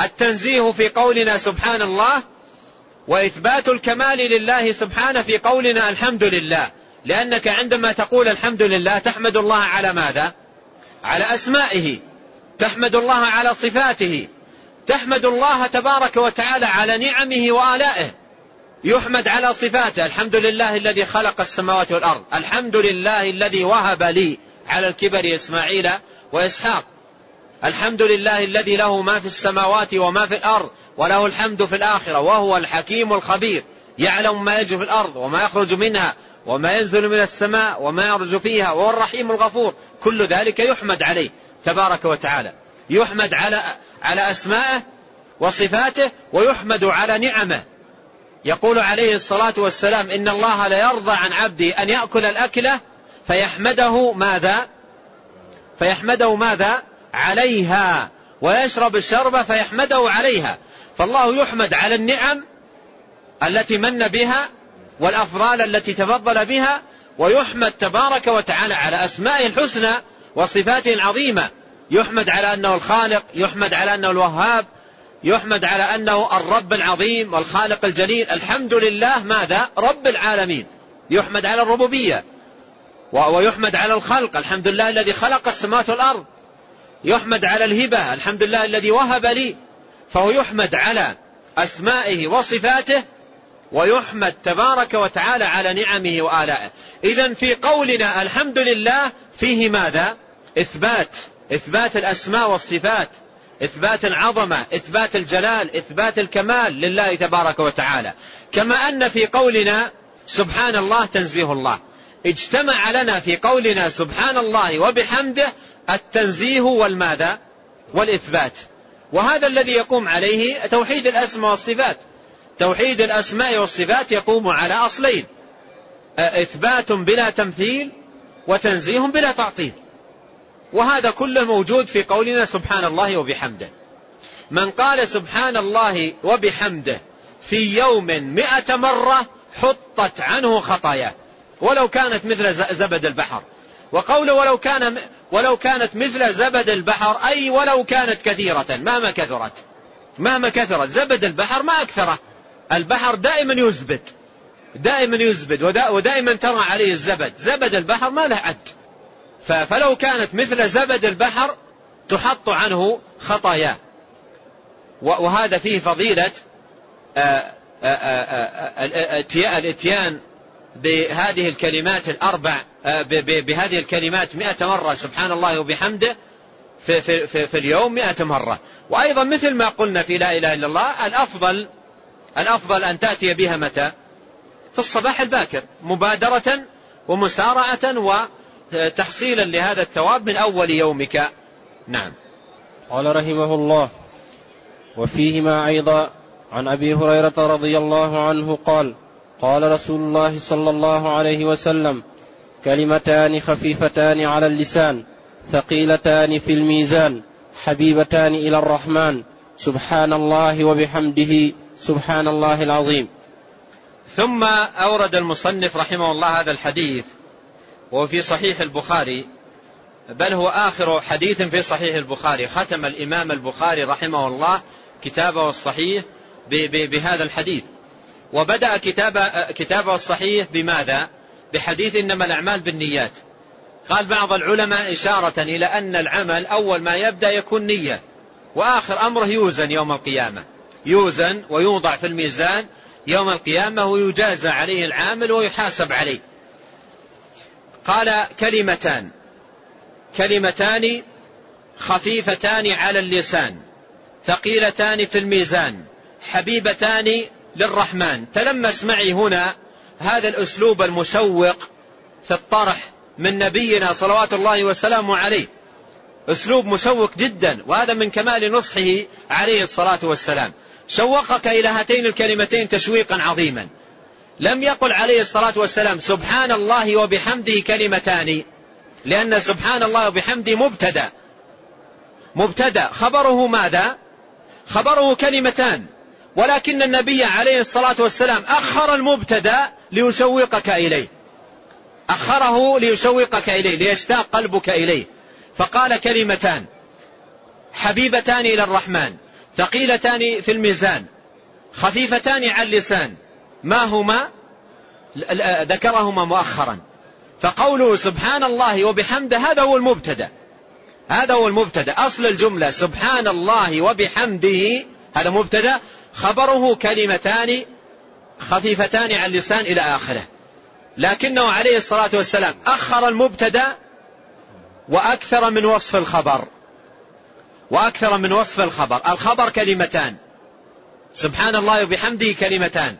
التنزيه في قولنا سبحان الله وإثبات الكمال لله سبحانه في قولنا الحمد لله. لأنك عندما تقول الحمد لله تحمد الله على ماذا؟ على أسمائه تحمد الله على صفاته تحمد الله تبارك وتعالى على نعمه وآلائه. يحمد على صفاته. الحمد لله الذي خلق السماوات والأرض. الحمد لله الذي وهب لي على الكبر إسماعيل وإسحاق. الحمد لله الذي له ما في السماوات وما في الأرض وله الحمد في الآخرة وهو الحكيم الخبير. يعلم ما يجري في الأرض وما يخرج منها وما ينزل من السماء وما يرج فيها وهو الرحيم الغفور. كل ذلك يحمد عليه تبارك وتعالى. يحمد على على أسمائه وصفاته ويحمد على نعمه. يقول عليه الصلاة والسلام إن الله ليرضى عن عبده أن يأكل الأكلة فيحمده ماذا؟ فيحمده ماذا؟ عليها. ويشرب الشربة فيحمده عليها. فالله يحمد على النعم التي من بها والأفضال التي تفضل بها ويحمد تبارك وتعالى على أسمائه الحسنى وصفاته العظيمة يحمد على أنه الخالق يحمد على أنه الوهاب يحمد على أنه الرب العظيم والخالق الجليل. الحمد لله ماذا؟ رب العالمين. يحمد على الربوبية ويحمد على الخلق. الحمد لله الذي خلق السماوات والأرض. يحمد على الهبة. الحمد لله الذي وهب لي. فهو يحمد على أسمائه وصفاته ويحمد تبارك وتعالى على نعمه وآلائه. إذا في قولنا الحمد لله فيه ماذا؟ إثبات. إثبات الأسماء والصفات إثبات العظمة إثبات الجلال إثبات الكمال لله تبارك وتعالى. كما أن في قولنا سبحان الله تنزيه الله. اجتمع لنا في قولنا سبحان الله وبحمده التنزيه والماذا؟ والإثبات. وهذا الذي يقوم عليه توحيد الأسماء والصفات. توحيد الأسماء والصفات يقوم على أصلين. إثبات بلا تمثيل وتنزيه بلا تعطيل. وهذا كله موجود في قولنا سبحان الله وبحمده. من قال سبحان الله وبحمده في يوم مئة مرة حطت عنه خطاياه ولو كانت مثل زبد البحر. وقوله ولو كان ولو كانت مثل زبد البحر أي ولو كانت كثيرة مهما كثرت. مهما كثرت. زبد البحر ما أكثره. البحر دائما يزبد. دائما يزبد ودائما ترى عليه الزبد. زبد البحر ما له عد. فلو كانت مثل زبد البحر تحط عنه خطاياه وهذا فيه فضيلة آه، الاتيان بهذه الكلمات الأربع بهذه الكلمات مئة مرة سبحان الله وبحمده في, في, في, في اليوم مئة مرة. وأيضا مثل ما قلنا في لا إله إلا الله الأفضل الأفضل أن تأتي بها متى؟ في الصباح الباكر مبادرة ومسارعة وتحصيلا لهذا الثواب من أول يومك. نعم. قال رحمه الله وفيهما أيضا عن أبي هريرة رضي الله عنه قال قال رسول الله صلى الله عليه وسلم كلمتان خفيفتان على اللسان ثقيلتان في الميزان حبيبتان إلى الرحمن. سبحان الله وبحمده سبحان الله العظيم. ثم أورد المصنف رحمه الله هذا الحديث. وهو في صحيح البخاري. بل هو آخر حديث في صحيح البخاري. ختم الإمام البخاري رحمه الله كتابه الصحيح بهذا الحديث. وبدأ كتاب كتابه الصحيح بماذا؟ بحديث إنما الأعمال بالنيات. قال بعض العلماء إشارة إلى أن العمل أول ما يبدأ يكون نية وآخر أمره يوزن يوم القيامة. يوزن ويوضع في الميزان يوم القيامة ويجازى عليه العامل ويحاسب عليه. قال كلمتان. كلمتان خفيفتان على اللسان. ثقيلتان في الميزان. حبيبتان للرحمن. تلمس معي هنا هذا الأسلوب المشوق في الطرح من نبينا صلوات الله وسلامه عليه. أسلوب مشوق جدا وهذا من كمال نصحه عليه الصلاة والسلام. شوقك إلى هاتين الكلمتين تشويقا عظيما. لم يقل عليه الصلاة والسلام سبحان الله وبحمده كلمتان لأن سبحان الله وبحمده مبتدا. مبتدا. خبره ماذا؟ خبره كلمتان. ولكن النبي عليه الصلاة والسلام أخر المبتدا ليشوقك إليه. أخره ليشوقك إليه ليشتاق قلبك إليه. فقال كلمتان. حبيبتان إلى الرحمن. ثقيلتان في الميزان. خفيفتان على اللسان. ما هما؟ ذكرهما مؤخرا. فقوله سبحان الله وبحمده هذا هو المبتدأ. هذا هو المبتدأ. أصل الجملة سبحان الله وبحمده هذا مبتدأ. خبره كلمتان خفيفتان على اللسان إلى آخره. لكنه عليه الصلاة والسلام أخر المبتدأ وأكثر من وصف الخبر. وأكثر من وصف الخبر. الخبر كلمتان. سبحان الله وبحمده كلمتان.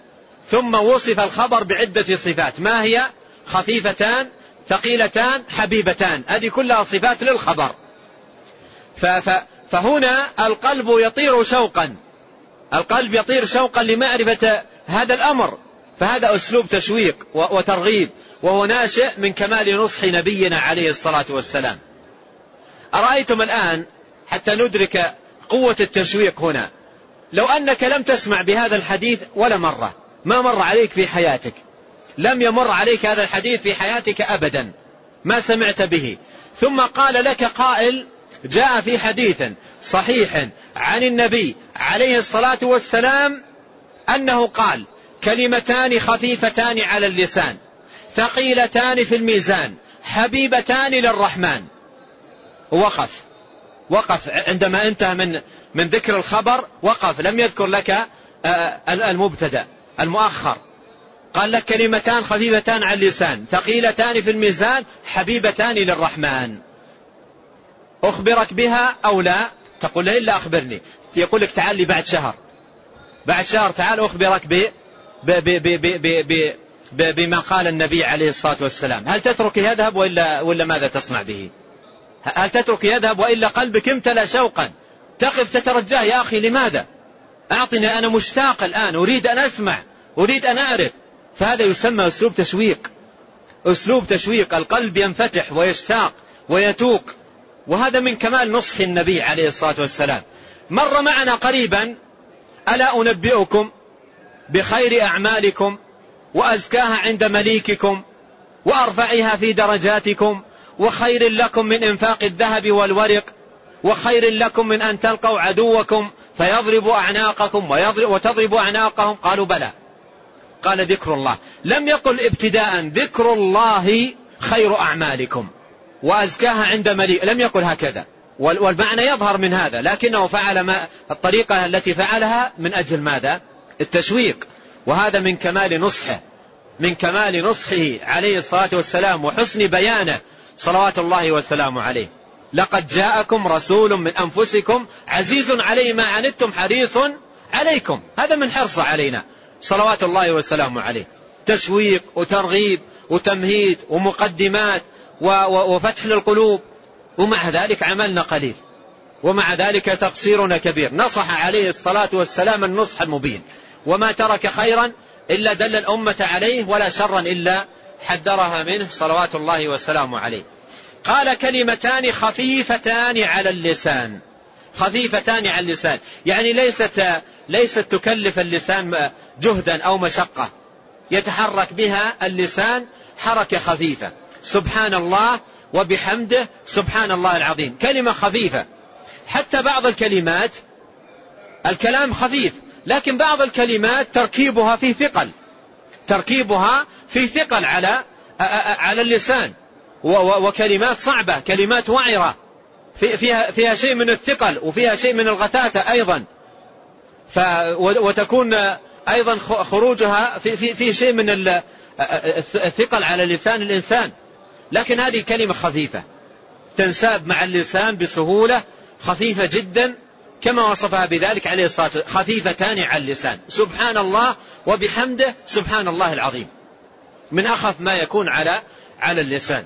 ثم وصف الخبر بعدة صفات. ما هي؟ خفيفتان ثقيلتان حبيبتان. هذه كلها صفات للخبر. فهنا القلب يطير شوقا. القلب يطير شوقا لمعرفة هذا الأمر. فهذا أسلوب تشويق وترغيب. وهو ناشئ من كمال نصح نبينا عليه الصلاة والسلام. أرأيتم الآن حتى ندرك قوة التشويق هنا. لو أنك لم تسمع بهذا الحديث ولا مرة. ما مر عليك في حياتك. لم يمر عليك هذا الحديث في حياتك أبدا. ما سمعت به. ثم قال لك قائل جاء في حديث صحيح عن النبي عليه الصلاة والسلام أنه قال كلمتان خفيفتان على اللسان ثقيلتان في الميزان حبيبتان للرحمن. وقف. وقف. عندما انتهى من من ذكر الخبر وقف. لم يذكر لك آه، المبتدأ. المؤخر. قال لك كلمتان خفيفتان على اللسان. ثقيلتان في الميزان حبيبتان للرحمن. أخبرك بها أو لا؟ تقول له إلا أخبرني. يقول لك تعال لي بعد شهر. بعد شهر تعال أخبرك بما قال النبي عليه الصلاة والسلام. هل تترك يذهب وإلا, وإلا ماذا تصنع به؟ هل تترك يذهب وإلا قلبك امتلأ شوقا؟ تقف تترجاه يا أخي لماذا؟ أعطني أنا مشتاق الآن أريد أن أسمع. أريد أن أعرف فهذا يسمى أسلوب تشويق. أسلوب تشويق القلب ينفتح ويشتاق ويتوق. وهذا من كمال نصح النبي عليه الصلاة والسلام. مر معنا قريبا ألا أنبئكم بخير أعمالكم وأزكاها عند مليككم وأرفعها في درجاتكم وخير لكم من إنفاق الذهب والورق وخير لكم من أن تلقوا عدوكم فيضرب أعناقكم وتضرب أعناقهم. قالوا بلى. قال ذكر الله. لم يقل ابتداء ذكر الله خير أعمالكم. وأزكاها عند مليك لم يقل هكذا. والمعنى يظهر من هذا. لكنه فعل ما الطريقة التي فعلها من أجل ماذا؟ التشويق. وهذا من كمال نصحه. من كمال نصحه عليه الصلاة والسلام وحسن بيانه. صلوات الله والسلام عليه. لقد جاءكم رسول من أنفسكم عزيز عليه ما عنتم حريص عليكم. هذا من حرصه علينا. صلوات الله والسلام عليه. تشويق وترغيب وتمهيد ومقدمات وفتح للقلوب. ومع ذلك عملنا قليل. ومع ذلك تقصيرنا كبير. نصح عليه الصلاة والسلام النصح المبين. وما ترك خيرا إلا دل الأمة عليه ولا شرا إلا حذرها منه. صلوات الله والسلام عليه. قال كلمتان خفيفتان على اللسان. خفيفتان على اللسان. يعني ليست ليست تكلف اللسان جهدا أو مشقة. يتحرك بها اللسان حركة خفيفة. سبحان الله وبحمده سبحان الله العظيم. كلمة خفيفة. حتى بعض الكلمات الكلام خفيف لكن بعض الكلمات تركيبها في ثقل. تركيبها في ثقل على على اللسان. وكلمات صعبة كلمات وعرة. فيها فيها شيء من الثقل وفيها شيء من الغثاثة أيضا. وتكون أيضا خروجها في في في شيء من الثقل على لسان الإنسان. لكن هذه كلمة خفيفة. تنساب مع اللسان بسهولة خفيفة جدا كما وصفها بذلك عليه الصلاة والسلام خفيفتان على اللسان. سبحان الله وبحمده سبحان الله العظيم. من أخف ما يكون على على اللسان.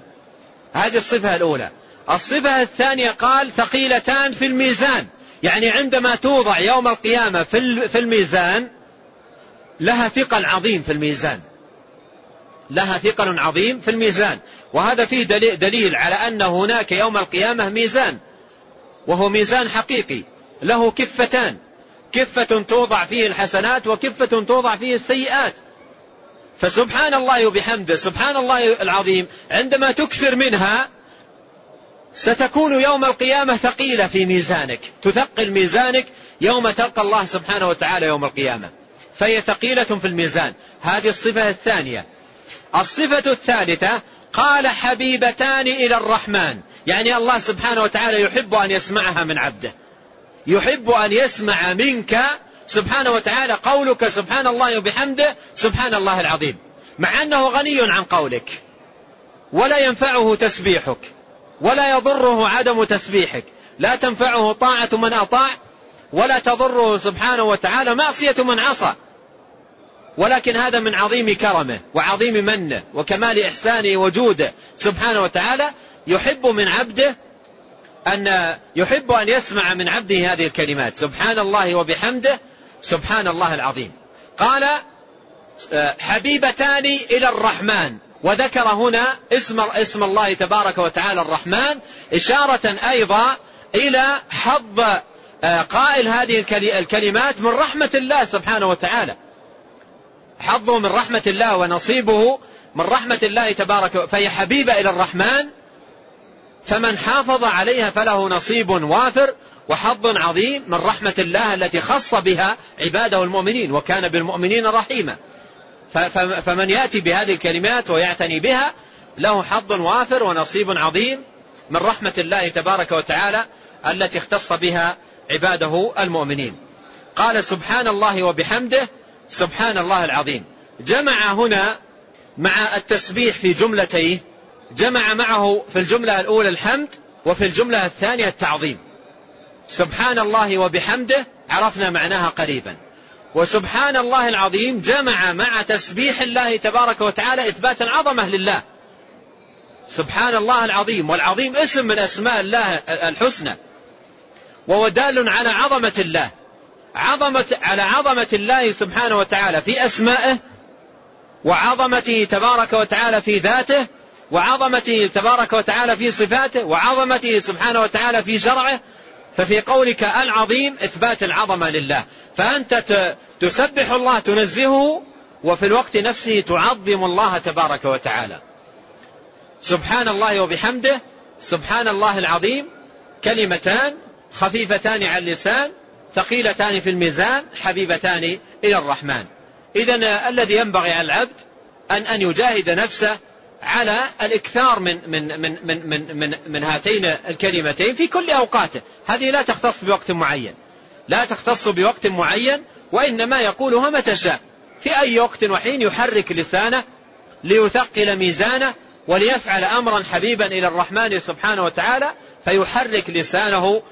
هذه الصفة الأولى. الصفة الثانية قال ثقيلتان في الميزان. يعني عندما توضع يوم القيامة في الميزان لها ثقل عظيم في الميزان. لها ثقل عظيم في الميزان. وهذا فيه دليل على أن هناك يوم القيامة ميزان. وهو ميزان حقيقي. له كفتان. كفة توضع فيه الحسنات وكفة توضع فيه السيئات. فسبحان الله وبحمده سبحان الله العظيم عندما تكثر منها ستكون يوم القيامة ثقيلة في ميزانك. تثقل ميزانك يوم تلقى الله سبحانه وتعالى يوم القيامة. فهي ثقيلة في الميزان. هذه الصفة الثانية. الصفة الثالثة قال حبيبتان إلى الرحمن. يعني الله سبحانه وتعالى يحب أن يسمعها من عبده. يحب أن يسمع منك سبحانه وتعالى قولك سبحان الله وبحمده سبحان الله العظيم. مع أنه غني عن قولك. ولا ينفعه تسبيحك. ولا يضره عدم تسبيحك. لا تنفعه طاعة من أطاع. ولا تضره سبحانه وتعالى معصية من عصى. ولكن هذا من عظيم كرمه وعظيم منه وكمال إحسانه وجوده سبحانه وتعالى يحب من عبده أن يحب أن يسمع من عبده هذه الكلمات. سبحان الله وبحمده سبحان الله العظيم. قال حبيبتان إلى الرحمن. وذكر هنا اسم اسم الله تبارك وتعالى الرحمن إشارة أيضا إلى حظ قائل هذه الكلمات من رحمة الله سبحانه وتعالى. حظه من رحمة الله ونصيبه من رحمة الله تبارك فهي حبيبة إلى الرحمن فمن حافظ عليها فله نصيب وافر وحظ عظيم من رحمة الله التي خص بها عباده المؤمنين وكان بالمؤمنين رحيما. فمن يأتي بهذه الكلمات ويعتني بها له حظ وافر ونصيب عظيم من رحمة الله تبارك وتعالى التي اختص بها عباده المؤمنين. قال سبحان الله وبحمده سبحان الله العظيم. جمع هنا مع التسبيح في جملتيه جمع معه في الجملة الأولى الحمد وفي الجملة الثانية التعظيم. سبحان الله وبحمده عرفنا معناها قريبا. وسبحان الله العظيم جمع مع تسبيح الله تبارك وتعالى إثبات العظمة لله. سبحان الله العظيم والعظيم اسم من أسماء الله الحسنى. وهو دال على عظمة الله. عظمة على عظمة الله سبحانه وتعالى في أسمائه وعظمته تبارك وتعالى في ذاته وعظمته تبارك وتعالى في صفاته وعظمته سبحانه وتعالى في شرعه ففي قولك العظيم إثبات العظمة لله. فأنت تسبح الله تنزهه وفي الوقت نفسه تعظم الله تبارك وتعالى. سبحان الله وبحمده سبحان الله العظيم كلمتان خفيفتان على اللسان ثقيلتان في الميزان حبيبتان إلى الرحمن. إذا الذي ينبغي على العبد أن أن يجاهد نفسه على الإكثار من من من من من من, من هاتين الكلمتين في كل أوقاته. هذه لا تختص بوقت معين. لا تختص بوقت معين وإنما يقولها متى شاء. في أي وقت وحين يحرك لسانه ليثقل ميزانه وليفعل أمرا حبيبا إلى الرحمن سبحانه وتعالى فيحرك لسانه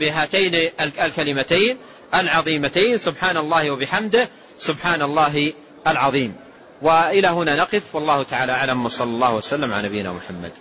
بهاتين الكلمتين العظيمتين سبحان الله وبحمده سبحان الله العظيم. وإلى هنا نقف والله تعالى أعلم وصلى الله وسلم على نبينا محمد.